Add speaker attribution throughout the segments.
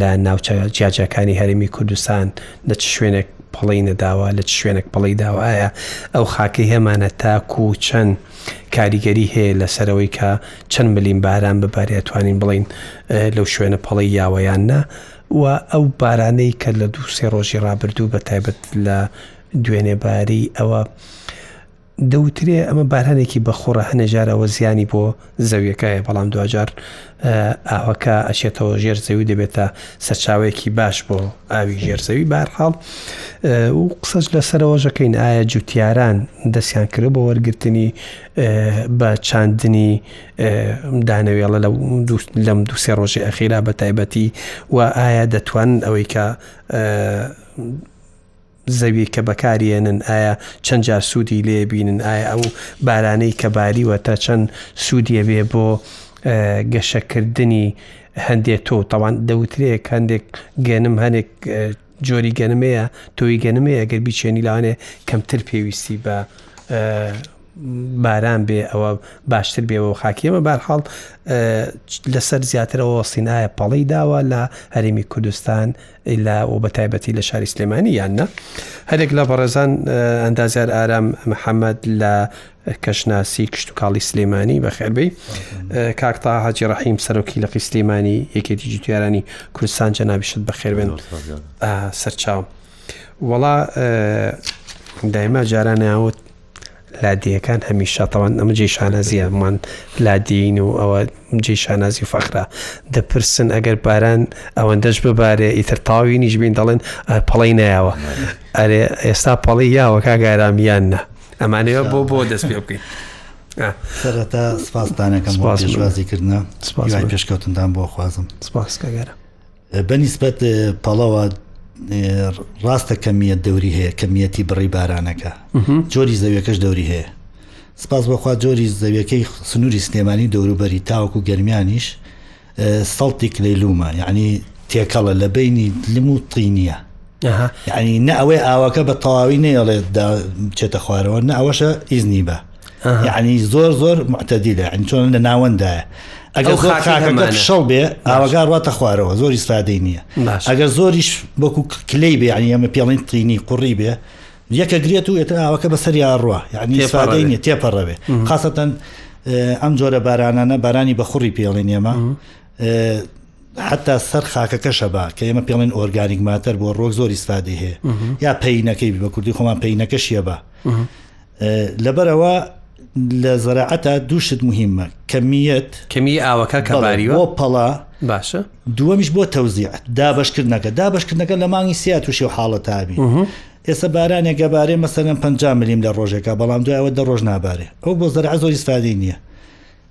Speaker 1: لە ناوچە جیاجیاکانی هەرێمی کوردستان لە چ شوێنێک پەڵی نەداوە لە چ شوێنێک پەڵی داوە ئایا ئەو خاکەی هەمانە تاکو و چەند کاریگەری هەیە لەسەرەوەی کە چەند ملیم باران ببارێت توانین بڵین لەو شوێنە پەڵی یاوەیان نا و ئەو بارانەی کە لە دوو سێ ڕۆژی ڕابردوو بە تایبەت لە دوێنێ باری ئەوە دەوترێ ئەمە بارانێکی بەخوڕە هەنێ جار ئەوە زیانی بۆ زەویەکەیە بەڵام دواجار ئاوەکە ئەچێتەوە ژێر زەوی دەبێتە سەرچاوەیەکی باش بۆ ئاوی ژێر زەوی بارحاڵ و قسەش لەسەرەوەژەکەین ئایا جوتیاران دەستیان کرد بۆ وەرگرتنی بە چاندنی دانەوێڵە لە لەم دووسێ ڕۆژی ئەخیرا بە تایبەتی و ئایا دەتوان ئەوەی کە زەوی کە بەکاریێنن ئایا چەند جار سوودی لێ بینن ئایا ئەو بارانەی کە باریوە تا چەند سوودیە بێ بۆ گەشەکردنی هەندێک تۆ تاوان دەوترێک هەندێک گەنم هەنێک جۆری گەنمەیە تۆی گەنمەیە گەر بیچێنی لاانێ کەمتر پێویستی بە باران بێ ئەوە باشتر بێەوە خاکیەمە بارحاڵ لەسەر زیاترەوە وەستین ئایا پەڵی داوە لە هەرمی کوردستان لە و بە تایبەتی لە شاری سلێمانی یاننا هەرێک لە بەڕێزان ئەندازیار ئارام محەممەد لە کەشناسی کشت و کاڵی سلێمانی بەخێربی کاکتا حاجی ڕحیم سەرۆکی لە قیسلێمانی یەکێتی جوتیارانی کوردستان جەنابیشت بەخێربێن سەرچاو وەڵا دایما جارانیاوت لادێیەکان هەمیشە تاوان ئەمە جێی شانازیە هەمووان لادێین و ئەوە جێی شانازی و فەخرا دەپرسن ئەگەر باران ئەوەندەش ببارێ ئیتر تاوی نیش بین دەڵێن پەڵی نایەوە ئەرێ ئێستا پەڵی یاوە کاگارامیان نە ئەمانەوە بۆ بۆ دەست پێ بکەین
Speaker 2: سەرەتا سپاسدانەکەم بۆ پێشوازی کردنە پێشکەوتندان بۆ خوازم
Speaker 1: سپاس کەگەرە
Speaker 2: بە نیسبەت پەڵەوە ڕاستە کەمیە دەوری هەیە کەمیەتی بڕی بارانەکە جۆری زەویەکەش دەوری هەیە سپاس بەخوا جۆری زەویەکەی سنووری سلێمانی دەوروبەری تاوەکو گەرمیانیش سەڵتیک لەی لومە یعنی تێکەڵە لە بینی لم و تینە ینی نە ئەوەی ئاوەکە بە تەواوی نەیەڵێت بچێتە خوارەوە نە ئەوەشە ئیزنی بە یعنی زۆر زۆر معتەدیلە ئەنی چۆن لە ناوەندایە ئەگەر خاکەکە شەڵ بێ ئاوەگار ڕاتە خوارەوە زۆر ئیسفادەی نییە ئەگەر زۆریش وەکو کلەی بێ عنی ئەمە پێڵین تینی قوڕی بێ یەکە گرێت و ئێتر ئاوەکە بەسەر یاڕوە یعنی ئیسفادەی نیە تێپەڕەوێ خاستەن ئەم جۆرە بارانانە بارانی بە خوڕی پێڵێن ئێمە حتا سەر خاکەکە شەبا کە ئێمە پێڵێن ئۆرگانیک ماتەر بۆ ڕۆک زۆر ئیسفادی هەیە یا پینەکەی بە کوردی خۆمان پینەکەشیە بە لەبەرەوە لە زەراعەتا دوو شت مهمە کەمیت
Speaker 1: کەمی ئاوەکە کەباریوە بۆ
Speaker 2: پەڵا
Speaker 1: باشە
Speaker 2: دووەمیش بۆ تەوزیع دابشکردنەکە دابشکردنەکە لە مانگی سیا تووشی و حاڵە تابی ئێستا بارانێک گەبارێ مەسەن پ ملیم لە ڕۆژێکە بەڵام دوایەوە دە ڕۆژ نابارێ ئەو بۆ زەرع زۆری سپادی نییە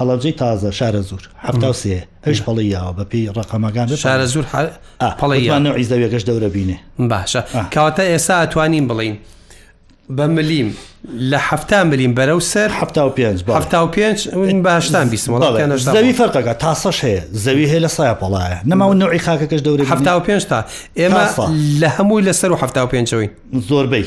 Speaker 2: هەڵەبجەی تازە شارەزوور حەفتا و سێ هەشت پەڵەی یاوە بەپێی ڕقەمەکان
Speaker 1: بێت شارەزوور
Speaker 2: پەڵەی یان نەوعی زەویەکەش دەورە بینێ
Speaker 1: باشە کەواتە ئێستا ئەتوانین بڵین بە ملیم لە هەفتا ملیم بەرە و سەر
Speaker 2: هەفتا و پێنج
Speaker 1: هەفتا و پێنج باشتان بیستمەڵەکەە
Speaker 2: زەوی فەرقەکە تاسەش هەیە زەوی هەیە لە سای پەڵایە نەماون نوعی خاکەکەش دەورە
Speaker 1: هەفتا و پێنج تا ئێمە لە هەمووی لەسەر و هەفتا و پێنجەوەی
Speaker 2: زۆربەی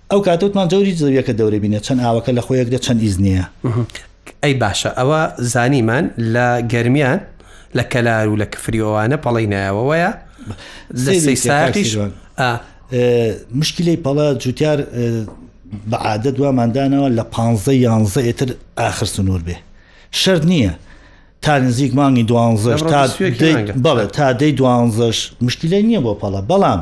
Speaker 2: ئەو کاتە وتمان جۆری زەویەکە دەورە بینە چەند ئاوەکە لە خۆیەک دە چەند ئیز نییە
Speaker 1: ئەی باشە ئەوە زانیمان لە گەرمیان لە کەلار و لە کفری ئەوانە پەڵی نایەوە
Speaker 2: وەیە
Speaker 1: لە
Speaker 2: سی
Speaker 1: ساقیش
Speaker 2: مشکلی پەڵە جوتیار بە عادە دواماندانەوە لە پ یانزە ئێتر ئاخر سنوور بێ شەر نییە تا نزیک مانگی دوانزەش تا بەڵێ تا دەی دوانزەش مشکلی نییە بۆ پەڵە بەڵام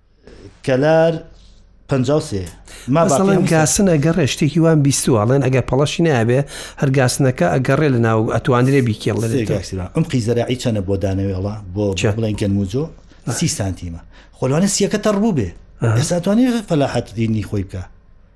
Speaker 1: کەلار پەنجا و
Speaker 2: سێ ما باقی
Speaker 1: مەسەڵەن
Speaker 2: هەموو سا-
Speaker 1: گاسن ئەگەڕێ شتێکی وام بیستووە ئەڵێن ئەگەر پەڵەشی نابێ هەر گاسنەکە ئەگەڕێ لە ناو ئەتواندرێ
Speaker 2: سێ
Speaker 1: بیکێڵێت
Speaker 2: گاکسیرا ئەم قیزەراعی چەنە بۆ دانەوێڵە بۆ
Speaker 1: چەند؟
Speaker 2: بڵێن گەنموجۆ سی سانتیمە خۆلوانە سیەکە تەڕبوو بێ ئەساتوانانی فەلاحەت دینی خۆی بکە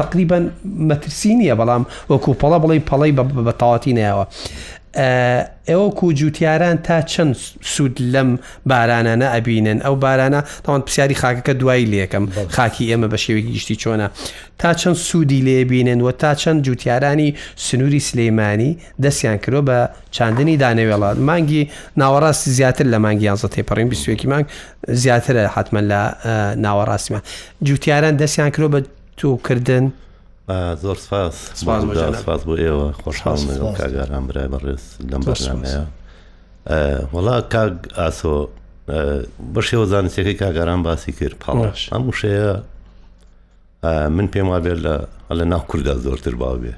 Speaker 1: تەقریبا مەترسی نییە بەڵام وەکو پەڵە بڵێ پەڵەی بە تەواتی نایەوە ئێوە کو جووتیاران تا چەند سوود لەم بارانانە ئەبینن ئەو بارانە تاوان پرسیاری خاکەکە دوایی لەکەم خاکی ئێمە بە شێوی گشتی چۆنە تا چەند سوودی لێبینن و تا چەند جووتیارانی سنووری سلەیمانی دەستیان کرۆ بە چاندنی دانەوێڵات مانگی ناوەڕاست زیاتر لە مانگیان زە تێپەڕین بیستێکی مانگ زیاترە حتمما لە ناوەڕاستیمان جوتیاران دەستیان کرۆ بە توکردن
Speaker 3: زۆر سپاس
Speaker 1: سپاس بۆ
Speaker 3: ئێوە خۆشحاڵ کاگاران برای بەڕێز لەم بەرنامەیە وڵا کاگ ئاسۆ بەشێوە زانستەکەی کاگاران باسی کرد
Speaker 1: پاڵش
Speaker 3: ئەم وشەیە من پێم وابێت لە لە ناو کووردا زۆرتر باوێ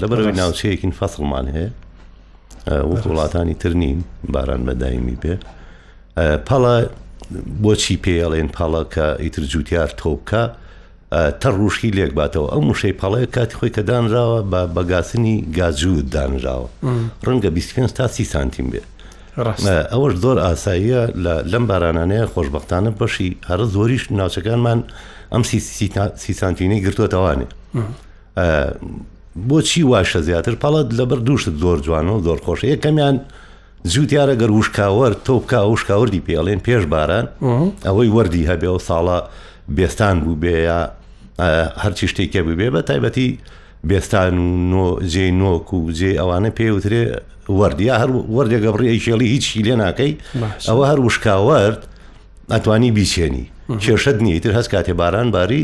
Speaker 3: لەبەرەوەی ناوچەیەکین فەسڵمان هەیە وەک وڵاتانی تر نین باران بەدایمی بێ پەڵە بۆچی پێڵێن پەڵە کە ئیتر جووتار تۆپکە تە ڕوشی لێک باتەوە ئەو مشەی پەڵەیە کاتی خۆی کە دانراوە بە بەگاسنی گازوو دانراوە ڕەنگە 25 تا سی سانتیم بێت ئەوەش زۆر ئاساییە لەم بارانانەیە خۆشببختانە بەشی هەرە زۆریش ناوچەکانمان ئەم سی سانتینەی گرتووەتەوانێ بۆچی واشە زیاتر پەڵەت لەبەر دووشت زۆر جوانە و زۆر خۆشە یەکەمیان جووتارە گەر وشکاوەر تۆپکا وشکاوردی پێڵێن پێش باران ئەوەی وەردی هەبێ و ساڵە بێستان بوو بێ یا هەرچی شتێکە ببێ بە تایبەتی بێستان و نۆ جێی نۆک و جێی ئەوانە پێی وترێ وەرد یا هەر وەردێکە بڕی ئەیشێڵی هیچی لێ ناکەی ئەوە هەر وشکاوەرد ئەتوانی بیچێنی کێشت نیە تر هەست کاتێ باران باری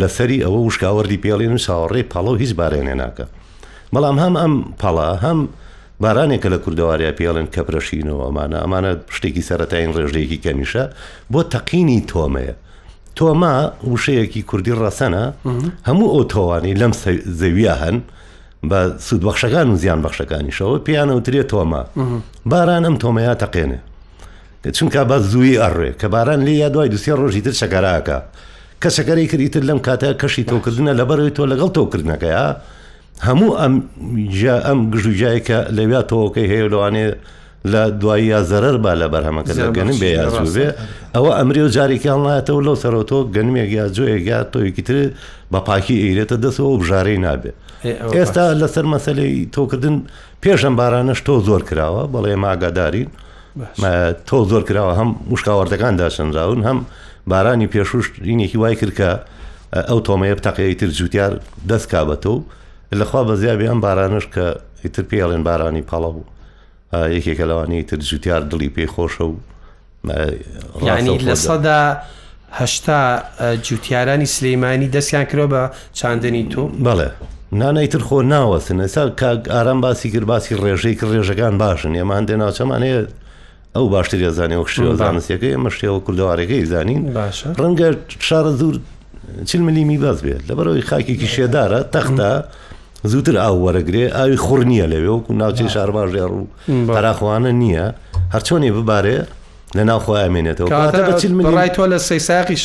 Speaker 3: لەسەری ئەوە وشکاوەردی پێڵێن و ساوەڕێ پەڵە و هیچ بارێنێ ناکە بەڵام هەم ئەم پەڵە هەم بارانێک کە لە کوردەواریا پێڵێن کەپرەشین و ئەمانە ئەمانە شتێکی سەرەتاین ڕێژەیەکی کەمیشە بۆ تەقینی تۆمەیە تۆما وشەیەکی کوردی ڕەسەنە هەموو ئەو تۆوانی لەم زەویە هەن بە سوودبەخشەکان و زیان بەخشەکانیشەوە پیانەوترێت تۆما باران ئەم تۆمەیە تەقێنێ چونکە بە زووی ئەڕێ کە باران لێ یا دوای دوسێ ڕۆژی تر شەکەراکە کە شەکەری کردیتر لەم کاتە کەشی تۆکردنە لەبەرەوەی تۆ لەگەڵ تۆکردنەکەیە هەموو ئەم جا ئەم گژ و جای کە لەویا تۆکەی هەیە لەوانێ لە دوایی یا زەرەر با لە بەرهەمەکە لە گەنم بێ یاجو بێ ئەوە ئەمری و جارێکی هەڵنایەتەوە لەو سەرۆتۆ گەنمێک یا جۆیەک یا تۆیەکی تر بە پاکی ئیرێتە دەستەوە و بژارەی نابێ ئێستا لەسەر مەسلەی تۆکردن پێشم بارانەش تۆ زۆر کراوە بەڵێ ماگادارین تۆو زۆر کراوە هەم وشکاوەردەکان داسەنراون هەم بارانی پێشوش ینێکی وای کرد کە ئەو تۆمەیە بتەقەیە تر جوتیار دەست کا بە تۆو لەخوا بەزیابی ئەم بارانش کە ئیتر پێڵێن بارانی پاڵە بوو یەکێکە لەوانی تر جوتیار دڵی پێی خۆشە و
Speaker 1: ینی لە سەدا هەشتا جوتیارانی سلیمانی دەستیان کرۆ بە چاندنی توپ.
Speaker 3: بەڵێ نانای تر خۆ ناوەستن ئێستا کاک ئارام باسی کرد باسی ڕێژەی کرد ڕێژەکان باشن ئێمە هەندێ ناوچەمان هەیە ئەو باشترە زانانی وەک شێوە زانستەکە ئێمە شێوە کوردەوارەکەی زانین باشە ڕەنگە شارە زور چل ملیمی باز بێت لەبەرەوەی خاکێکی شێدارە تەختە زووتر ئاو وەرەگرێ ئاوی خوڕ نییە لەوێ وەکو ناوچەی شارباژێڕ و پەراخواانە نییە هەرچۆنێ ببارێ لە ناو خۆیان مێنێتەوە کاتە بە چل ملی
Speaker 1: ڕای تۆ لە سەی ساقیش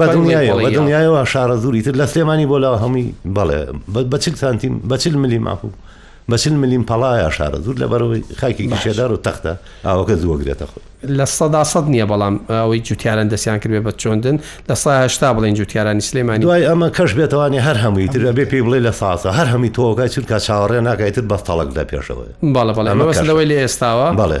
Speaker 3: بەدڵنیایەوە زوری تر لە سلێمانی بۆ لاوە هەمووی بەڵێ بە چل سانتیم بە چل ملی مافو بە چل ملیم پەڵایە شارە زور لە بەرەوەی خاکی گشێدار و تەختە ئاوەکە زوەگرێتە خۆی
Speaker 1: لە سەدا سەد نییە بەڵام ئەوەی جوتیاران دەستیان کردێ بە چۆندن لە ساهشتا بڵێن جوتیارانی سلێمانی
Speaker 3: دوای ئەمە کەش بێتوانانی هەر هەمووی تر بێ پێی بڵێ لە ساسە هەر هەمی تۆکە چونکە چاوەڕێ ناکایتر بەستەڵک لە پێشەوە
Speaker 1: باڵە بەڵێ ئەمە بەسەوەی لە ئێستاوە
Speaker 3: بڵێ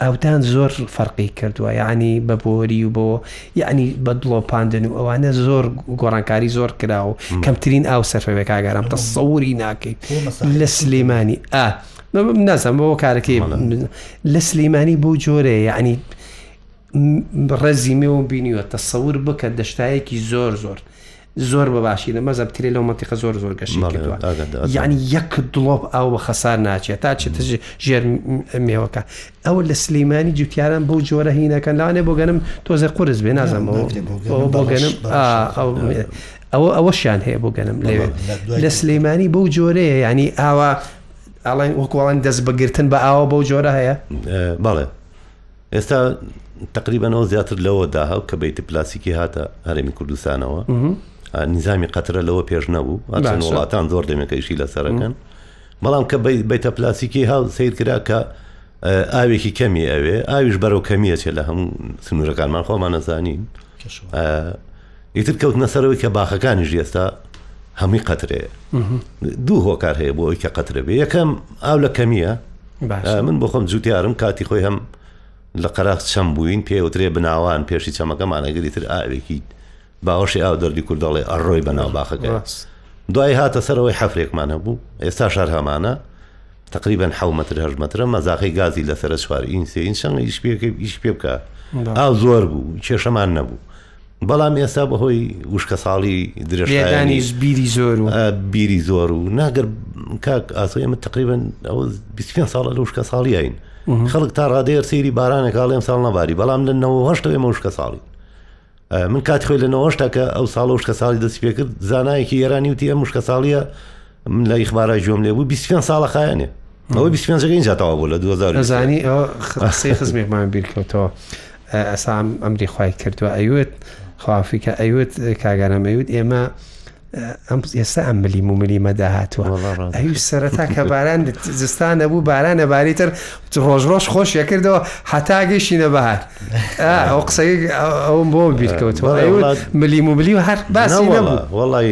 Speaker 1: ئەودان زۆر فەرقی کردووە یعنی بە بۆری و بۆ یعنی بە دڵۆپاندن و ئەوانە زۆر گۆڕانکاری زۆر کرا و کەمترین ئاو سەرفەوێک ئاگەرم تەسەوری ناکەیت لە سلێمانی ئا نازم بۆ کارەکەی لە سلێمانی بۆ جۆرەیە یعنی ڕێزی مێوم بینیوە تەسەور بکە دەشتایەکی زۆر زۆر زۆر بە باشی لە مەزەب ترێ لەو مەتیقە زۆر زۆر گەشی کردووە یعنی یەک دڵۆپ ئاو بە خەسار ناچێت تا چێت ژێر مێوەکە ئەوە لە سلیمانی جوتیاران بەو جۆرە هینەکەن لاانێ بۆ گەنم تۆزە قرس بێ نازەمەوە بۆ گەنم ئەوە ئەوەشیان هەیە بۆ گەنم لەوێت لە سلەیمانی بەو جۆرەیە ینی ئاوا ئاڵێن وەکوڵان دەست بگرتن بە ئاوە بەو جۆرە هەیە
Speaker 3: بەڵێ ئێستا تقریبەن ئەو زیاتر لەوە داهاو کە بیت پلاسیکی هاتە هەرێمی کوردستانەوە نیزامی قەترە لەوە پێش نەبوو ئەچەند وڵاتان زۆر دەمێکەیشی لەسەرەکەن بەڵام کە بیتە پلاسیکی هاو سیر کرا کە ئاوێکی کەمی ئەوێ ئاویش بەرەو کەمیە چێ لە هەموو سنوورەکانمان خۆمانەزانین ئیتر کەوتنە سەرەوەی کە باخەکانیش ئێستا هەمووی قەترەیە دوو هۆکار هەیە بۆ ئەوی کە قەترە بێ یەکەم ئاو لە کەمیە من بۆ خۆم جوتیارم کاتی خۆی هەم لە قەراخ چەم بووین پێوترێ بناوان پێشی چەمەکەمانەگەری تر ئاوێکی باوەشی ئاو دەردی کوردەڵێ ئەڕۆی بەناو باخەکە دوای هاتە سەرەوەی حەفرێکمان هەبوو ئێستا شار هەمانە تقریبان حو متر هەش مترە مەزاقی گازی لەسەر چوار ئینسین شەنگە ئیش پێکە ئیش پێ بکە ئاو زۆر بوو کێشەمان نەبوو بەڵام ئێستا بەهۆی وشکە ساڵی
Speaker 1: درێژدانی بیری زۆر و
Speaker 3: بیری زۆر و ناگەر کاک ئاسۆ ئێمە تقریبن ئەو 25 ساڵە لە وشکە ساڵیین خەڵک تا ڕادەیە سەیری بارانێک هاڵێم ساڵ نەباری بەڵام لە نەوەهشت ئێمە وشکە ساڵی من کات خۆی لە نەوەشتا کە ئەو ساڵ وشکە ساڵی دەست پێ کرد زانایەکی ئێرانی وتی ئەم وشکە ساڵیە من لە یخبارای جۆم لێ بوو 25 ساڵە خایەنێ ئەوە بیست پێنجەکە ئینجا تەوا بوو لە دوو
Speaker 1: هەزار و ئەزانی ئەوە خ- قسەی خزمێکمان بیرکەوتەوە ئە- ئەسا ئەم ئەم دیخوای کردووە ئەیوت خوافیکە ئەیوت کاگەرام ئەیوت ئێمە ئە، ئەم ئێستا ئەم ملیم و ملیمە داهاتوە وەڵا ڕاست. ئەوی سەرەتا کە باران زستان نەبوو بارانە باری تر ڕۆژ ڕۆژ خۆش یەکردەوە حتا گەیشتینە بەهار ئا، ئەو قسەی ئە- ئەوم بۆ بیرکەوتەوە بەڵێ، ئەیوت وڵات- ملیم و ملیم هەر باسی
Speaker 3: نەبوو وەڵا وەڵی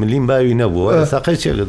Speaker 3: ملیم باوی نەبووە
Speaker 1: آه. ساقەی چێگت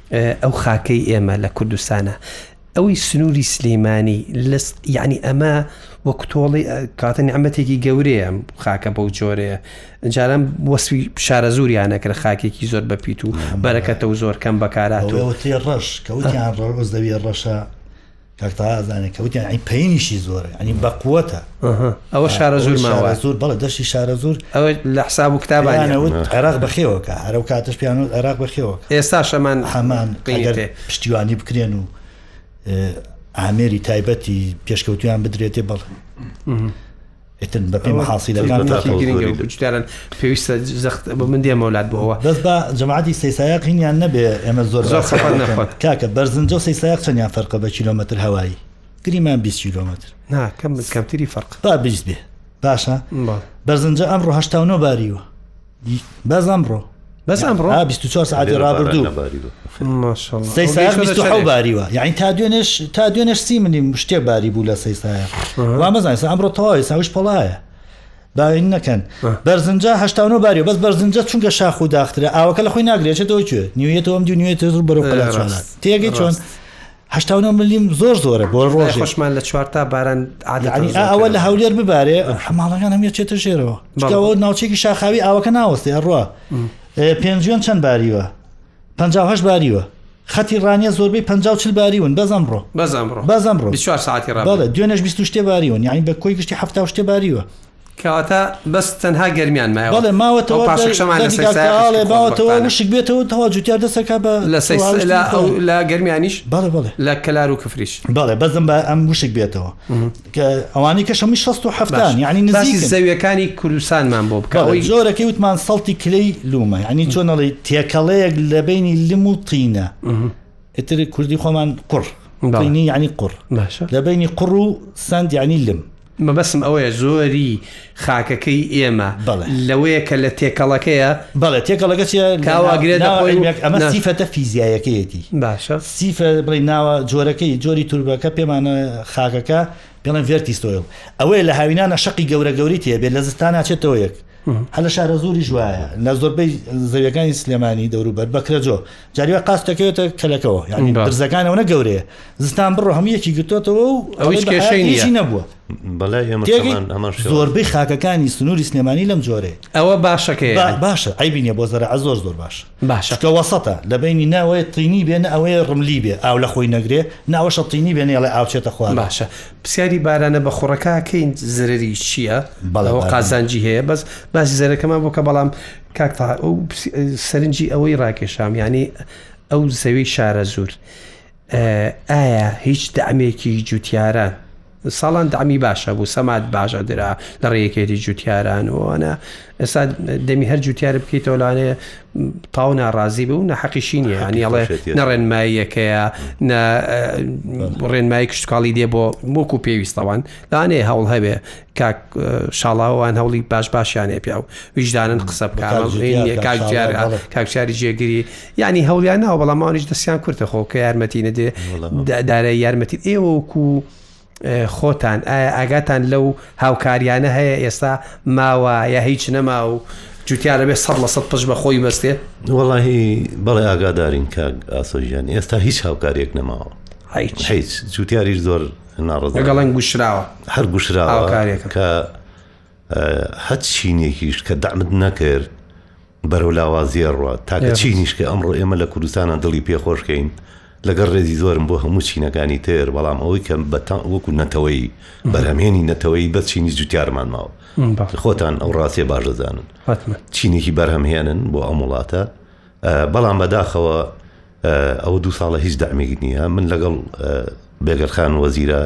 Speaker 1: ئەو خاکەی ئێمە لە کوردستانە ئەوی سنووری سلیمانی لەس یعنی ئەمە وەک تۆڵی کاتە نیعممەتێکی گەورەیە خاکە بەو جۆرەیە جاران وەسوی شارە زوریانە کرد خاکێکی زۆر بەپیت و بەرەکەتە و زۆر کەم
Speaker 2: بەکاراتەوەتی ڕەش کەوتیان ڕۆز دەویێ ڕەشە کاک تەها ئەزانێ کە وتیان ئەی پەینیشی زۆرە ینی بەقوەتە
Speaker 1: ئەوە شارەزور ماوە
Speaker 2: زور بەڵە دەشتی شارەزور
Speaker 1: ئەوە لە حساب و
Speaker 2: کتابانەوت عێراق بەخێوەکە هەرە و کاتش پیانوت عێراق بەخێوە
Speaker 1: ئێستا شەمان
Speaker 2: هەمان قەیگەر پشتیوانی بکرێن و ئامێری تایبەتی پێشکەوتویان بدرێتێ بەڵێ ئیتر بە پێی مەحاسیلەکان
Speaker 1: تا تێکی گرنگە و جاران پێویستە زەخت بە من دێمە وڵات بۆ ئەوە
Speaker 2: دەست بە جەماعەتی سەیسایەق هینیان نەبێ ئێمە زۆر
Speaker 1: زۆر خەفەت نەخوات
Speaker 2: کاکە بەرزنجە و سەیسایەق چەندیان فەرقە بە کیلۆمەتر هەوایی گریمان 20 کیلۆمەتر
Speaker 1: نا کەم کەمتری فەرق
Speaker 2: با بیست بێ باشە بەرزنجە ئەمڕۆ هەشتا و نۆ باریوە بەس ئەمڕۆ
Speaker 1: بەس ئەمڕۆ
Speaker 2: 24 ساعتی ڕابردوو باریوە یعنی تا دوێنێش تا دوێنێش سی منی شتێک باری بوو لە سەی سایە وا مەزان ئەمڕۆ تەواوی ساویش پڵایە باین نەکەن بەرزنجە هشتانۆ باری بەس بەرزنجە چونکە شاخ و داخترە ئاوەکە لە خۆی ناگرێتەوە کوێ نیوێتەوەم دو نوێتە زور بەرەو تێگەی چۆن
Speaker 1: هەشتا
Speaker 2: و نۆ ملیم زۆر زۆرە بۆ ڕۆژ
Speaker 1: خۆشمان لە چوار تا
Speaker 2: باران ئەوە لە هەولێر ببارێ حماڵەکان هەم چێتە ژێرەوە چکەوە ناوچێکی شاخاوی ئاوەکە ناوەستێ ڕوە پێنجوێن چەند باریوە پهش باریوە خەتی ڕانیە زۆربەی پ چل باریون بەزم ڕۆ
Speaker 1: بەزم ڕۆ
Speaker 2: بەزم ڕۆ
Speaker 1: ساعتی ڕ
Speaker 2: دوێنش شتێ باریون یعنی بە کۆی گشتی هەفتا شتێ باریوە
Speaker 1: کەواتە بەس تەنها گەرمیان مایەوە.
Speaker 2: بەڵێ ماوەتەوە ئەو
Speaker 1: پاشەکشەمان لە
Speaker 2: سەر سایەقی شتی بەڵێ ماوەتەوە وشک بێتەوە تەواو جوتیار دەست ئەکا بە
Speaker 1: لە سەر لە گەرمیانیش
Speaker 2: بەڵێ بەڵێ
Speaker 1: لە کەلار و کفریش
Speaker 2: بەڵێ بەزم بە ئەم وشک بێتەوە کە ئەوانی کە شەمی 16 و هەفتان یعنی نزیک
Speaker 1: زەویەکانی کوردستانمان بۆ بکەوەی
Speaker 2: زۆرەکەی وتمان سەڵتی کلەی لومە ینی چۆنەڵی تێکەڵەیەک لە بینی لم و تینە ئتر کوردی خۆمان قڕ ینی قڕ لە بینی قڕ و سند ینی لم
Speaker 1: مەبەستم ئەوەیە زۆری خاکەکەی ئێمە
Speaker 2: بەڵێ.
Speaker 1: لەوەیە کە لە تێکەڵەکەیە
Speaker 2: بەڵێ تێکەڵەکە
Speaker 1: چیە کاوا گرێ ناوە دەخۆین.
Speaker 2: علمێک ئەمە
Speaker 1: نا.
Speaker 2: سیفەتە فیزیایەکەیەتی
Speaker 1: باشە
Speaker 2: سیفە بڵێ ناوە جۆرەکەی جۆری توربەکە پێمانە خاکەکە پێڵێن ڤێرتی سۆیڵ ئەوەیە لە هاوینانە شەقی گەورە گەورەی تێبێ لە زستانا چێتەوە یەک هەر لە شارەزووریش وایە لە زۆربەی زەویەکانی سلێمانی دەوروبەر بەکرەجۆ جاریوە قاس دەکەوێتە کەلەکەەوە یعنی درزەکانەوە نەگەورەیە زستان بڕۆ هەموو یەکی گرتوتەوە و ئەوەی
Speaker 1: کێشەی
Speaker 2: نەبووە زۆربەی خاکەکانی سنووری سلێمانی لەم جۆرێ
Speaker 1: ئەوە باشەکەی
Speaker 2: باشە ئەیبینە بۆ زەرە زۆر زۆر باش
Speaker 1: باشە.
Speaker 2: چونکە وەسەتە، لە بەینی نە ئەوەیە تینی بێ نە ئەوەیە ڕملی بێ ئاو لە خۆی نەگرێ، نە ئەوەشە تینی بێ نەیەڵێ ئاو چێتە خوارەوە.
Speaker 1: باشە پرسیاری بارانە بە خوڕەکە ئەکەین زەرەری چییە؟
Speaker 2: بەڵێ
Speaker 1: ئەوە
Speaker 2: باران.
Speaker 1: قازانجی هەیە بەس باسی زەرەکەمان بۆ کە بەڵام کاک تەها ئەو پرس- سەرنجی ئەوەی ڕاکێشام یعنی ئەو زەوی شارەزوور ئایا هیچ دەعمێکی جوتیاران ساڵان دەعمی باش هەبوو سەمات باش ئەدرا لە ڕێ یەکێتی جوتیاران و ئەوانە ئێستا دەمی هەر جوتیار بکەیتەوە لەوانێ تاو ناڕازی بوو نە حەقیشی نیە هەنیڵێ
Speaker 3: نە
Speaker 1: ڕێنماییەکەیە نە ڕێنمایی کشتتوکاڵی دێ بۆ موکو پێویستەوان لانێ هەوڵ هەبێ کاک شاڵاوان هەوڵی باش باشیانێ پیا و ویژدانن قسە
Speaker 2: بکارژیار
Speaker 1: کاکشاری جێگیری یعنی هەوڵیان ناوە بەڵام ئەوانیش دەستیان کورتە خۆ کە یارمەتی نەدێ دارە یارمەتی ئێوەکو خۆتان ئایا ئاگاتان لەو هاوکاریانە هەیە ئێستا ماوە یا هیچ نەما و جوتیارە بێ سە لە سە پش بە خۆی بەستێ
Speaker 3: وڵی بەڵێ ئاگادارین کە ئاسۆژیان ئێستا هیچ هاوکارێک نەماوە
Speaker 1: هیچ
Speaker 3: جوتیاریش زۆر
Speaker 1: ناڕزگەڵەن گوشراوە
Speaker 3: هەر گوشراوە کە هەچ چینێکیش کە دەعمت نەکرد بەرەو لاوازیە ڕوە تاکە چینیش کە ئەمڕۆ ئێمە لە کوردستانە دڵی پێخۆشکەین لەگەڵ ڕێزی زۆرم بۆ هەموو چینەکانی تر بەڵام ئەوەی کەم بەتا وەکو نەتەوەی بەرهەمێنی نەتەوەی بە چینی جوتیارمان ماوە خۆتان ئەو ڕاستێ باش
Speaker 1: دەزانن
Speaker 3: چینێکی بەرهەمهێنن بۆ ئەم وڵاتە بەڵام بەداخەوە ئەوە دوو ساڵە هیچ دامێک نییە من لەگەڵ بێگەرخان وەزیرە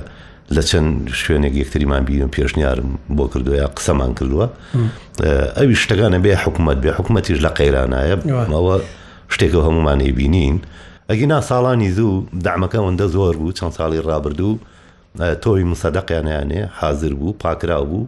Speaker 3: لە چەند شوێنێک یەکتریمان بیون پێشنیارم بۆ کردوە قسەمان کردووە ئەوی شتەکانە بێ حکوومەت بێ حکوومەتیش لە قەیرانایە ئەوە شتێکە هەمومانەی بینین ئەگینا ساڵانی زوو دامەکە ئەوەندە زۆر بوو چەند ساڵی ڕابردوو تۆی مسەدەقیانیانێ حاضر بوو پاکرا بوو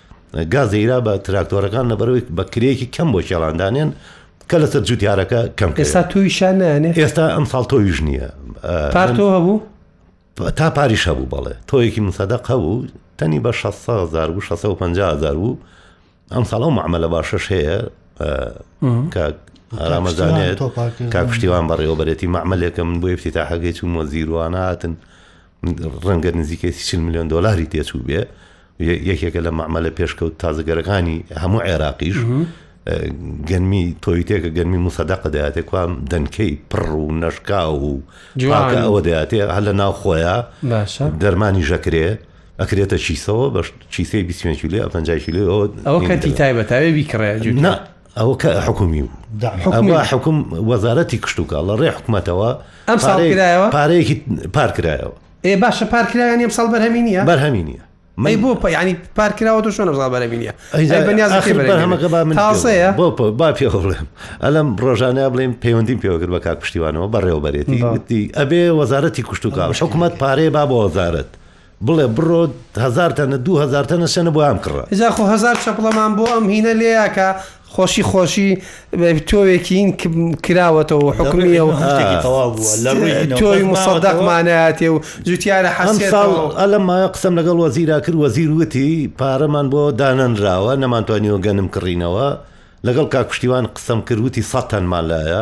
Speaker 3: گازیرا بە تراکتۆرەکان لە بەرەوەی بە کرێکی کەم بۆ کێڵان دانێن کە لەسەر جوتیارەکە کەم
Speaker 1: ئێستا تووی شانانێ
Speaker 3: ئێستا ئەم ساڵ تۆویش نییە
Speaker 1: پارتۆ هەبوو
Speaker 3: تا پاریش هەبوو بەڵێ تۆیەکی مسەدەق هەبوو تەنی بە 600هزار و 650هزار بوو ئەم ساڵ ئەو معمەلە باشەش هەیە کە ئارامەزانێت کا پشتیوان بەڕێوەبەرێتی معملێکە من بۆ ئفتیتاحەکەی چوون وەزیرواناتن ڕەنگە نزیکەی چل میلیۆن دۆلاری تێچوو بێ یەکێکە لە مەعمەلە پێشکەوت تازەگەرەکانی هەموو عێراقیش گەنمی تۆی تێکە گەنمی موسەدەقە دەاتێ کوام دەنکەی پڕ و نەشکا و جوواکە ئەوە دەاتێ هەر لە ناو خۆیە دەرمانی ژەکرێ ئەکرێتە چیسەوە بە چیسەی 20 کیلو 50 کیلو
Speaker 1: ئەوە کەتی تایبەتاوێ بیکڕێ
Speaker 3: ئەوە کە حکومی بوو ئەوە حکوم وەزارەتی کشتتوکە لە ڕێ حکومەتەوە
Speaker 1: ئەم ساڵکرایەوە
Speaker 3: پارەیەکی پارکرایەوە
Speaker 1: ئێ باشە پارکرایان ئەم ساڵ بەرهەمی نیە
Speaker 3: بەرهەمی نیە
Speaker 1: مەی بۆ پەیانی پارکراوە تۆ شوێنە زڵ بەرەمی
Speaker 3: نیە بەنیازەکە با من تاسەیە بۆ با پێ بڵێم ئەلم ڕۆژانە بڵێم پەیوەندیم پێوەگر بە کاک پشتیوانەوە بەڕێوەبەرێتی ئەبێ وەزارەتی کوشتتوکە حکومت پارەیە با بۆ وەزارت بڵێ بڕۆ هەزار تەنە دوو هەزار تەنە شەنە بۆ ئەم کڕە.
Speaker 1: جا خۆ هەزار چەپڵەمان بۆ ئەم هینە لێیاکە خۆشی خۆشی تۆوێکین ک کراوەتەوە و حوکمیە و تۆوی موسەدەقمانایەتێ و جوتیارە حەسێتەوە.
Speaker 3: ئەمساڵ ئە لەم مایە قسەم لەگەڵ وەزیرا کرد وەزیر وتی پارەمان بۆ دانەنراوە نەمانتوانیوە گەنم کڕینەوە، لەگەڵ کاک پشتیوان قسەم کرد وتی سەد تەنمان لایە،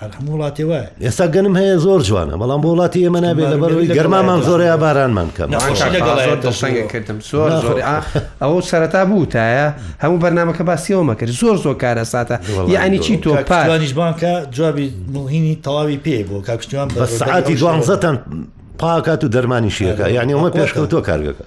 Speaker 2: هەر هەموو وڵاتێ وایە
Speaker 3: ئێستا گەنم هەیە زۆر جوانە بەڵام بۆ وڵاتی ئێمە نابێ لە بەرەوەی گەرمامان زۆرەیە بارانمان کەم دڵسەنگە
Speaker 1: کردم زۆر زۆر ئەوە سەرەتا بووتایە هەموو بەرنمەکە باسیەوە مەکرد زۆر زۆر کارە ساتە یعنی چی تۆ
Speaker 2: پانیش بانکە جوابی مهینی تەواوی پێ بۆ کاکشتیوان
Speaker 3: بە سعاتی دوانزەتەن پاکات و دەرمانی شیەکە یعنی ئەومە پێشکەوتۆ کارگەکە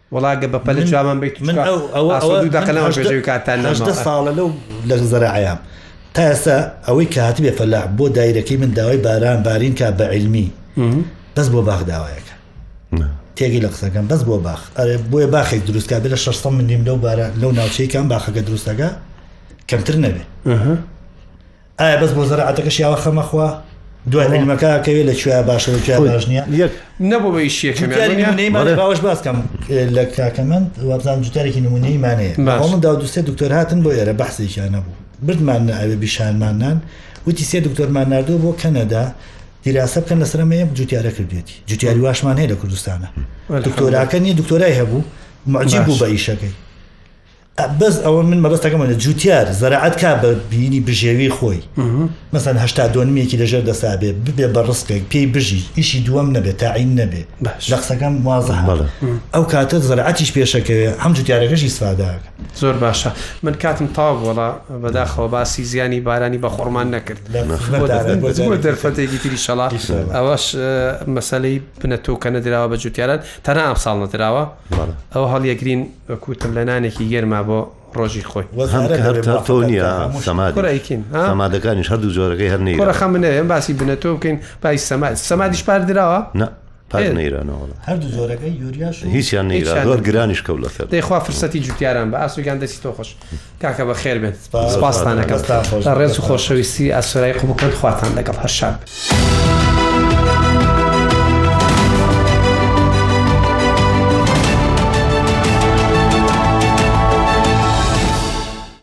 Speaker 2: وەڵا
Speaker 3: گە بەپەلە چامان
Speaker 1: بیت
Speaker 2: من
Speaker 1: ئەو ئەوە ئەوە
Speaker 2: دەقەلەوە بێژەوی کاتان نەژدە ساڵە لەو لە زەرعیان تا ئێستا ئەوەی کە هاتبێ فەلا بۆ دایرەکەی من داوای باران بارین کا بە علمی بەس بۆ باغ داوایەکە تێگەی لە قسەکەم بەس بۆ باخ ئەرێ بۆیە باخێک دروستکە بێ لە 600 منیم لەو بارە لەو ناوچەیەکان باخەکە دروستەکە کەمتر نەبێ ئایا بەس بۆ زەرعاتەکە شیاوە خەمە خوا دوای مەنیمەکە ئەکەوێت لە کوێ باشە لە کوێ باش نییە یەک
Speaker 1: نەبوو بە ئیشیە جوتیاری کەمیان نمونەی مانێ بەڵێ.
Speaker 2: باوەش باس کەم اه، لە کاکەمەند وابزان جوتارێکی نمونەی مانەیە باش. ئەومن دا و دوسێ دکتۆر هاتن بۆ ئێرە بەحسێکیان نەبوو بردمان ناوێ بیشانماننان وتی سێ دکتۆرمان نردووە بۆ کەنەدا دیراسە بکەن لەسەر ئەمەیە جوتیارە کردێتی جوتیاری واشمان هەیە لە کوردستانە دکتۆراکە نیە دکتۆرای هەبوو معجیب بوو باش. بە ئیشەکەی بەس ئەوە من مەبەستەکەم لە جوتیار زەراعەت کا بە بینی بژێوی خۆی مەسەن هەشتا دۆنمێکی لەژێر دەسابێ ببێ بە ڕستێک پێی بژی ئیشی دووەم نەبێت تاعین نەبێ لە قسەکەم وازە ئەو کاتە زەرعەتیش پێشەکەوێ هەم جوتیارەکەشی ساداکە
Speaker 1: زۆر باشە من کاتم تاو بۆڵا بەداخەوە باسی زیانی بارانی بە خۆڕمان نەکرد دەرفەتێکی تری شەڵا ئەوەش مەسلەی بنەتۆکە نەدراوە بە جوتیاران تەنە ئەم ساڵ نەدراوە بەڵێ ئەو هەڵیەگرین وەکو تەملەنانێکی گەرما بۆ ڕۆژی خۆی.
Speaker 3: هەم کە
Speaker 1: هەر تەر تۆو نییە سەمادیش. کوڕە ئیکیم ها؟
Speaker 3: سەمادەکانیش هەردوو جۆرەکەی هەر
Speaker 1: نەیرانە. کوڕە خەم نەیە ئێمە باسی بنەتۆ بکەین باسی سەماد سەمادیش پار
Speaker 3: دراوە؟ نە پار هێ. نەیرانە وەڵا.
Speaker 2: هەردوو جۆرەکەی یوریاش و
Speaker 3: هیچیان نەیرا
Speaker 1: هیچیان
Speaker 3: زۆر
Speaker 1: نەیرا.
Speaker 3: گرانیش کەوت لەسەر.
Speaker 1: دەی خوا فرسەتی جوتیاران بە ئاسۆیان دەستی تۆ خۆش. کاکە بەخێربێن
Speaker 2: سپاستان
Speaker 1: ئەکەم ڕێز و خۆشەویستی ئاسۆرای قوبکەن خواتان لەگەڵ هەر شاد بن.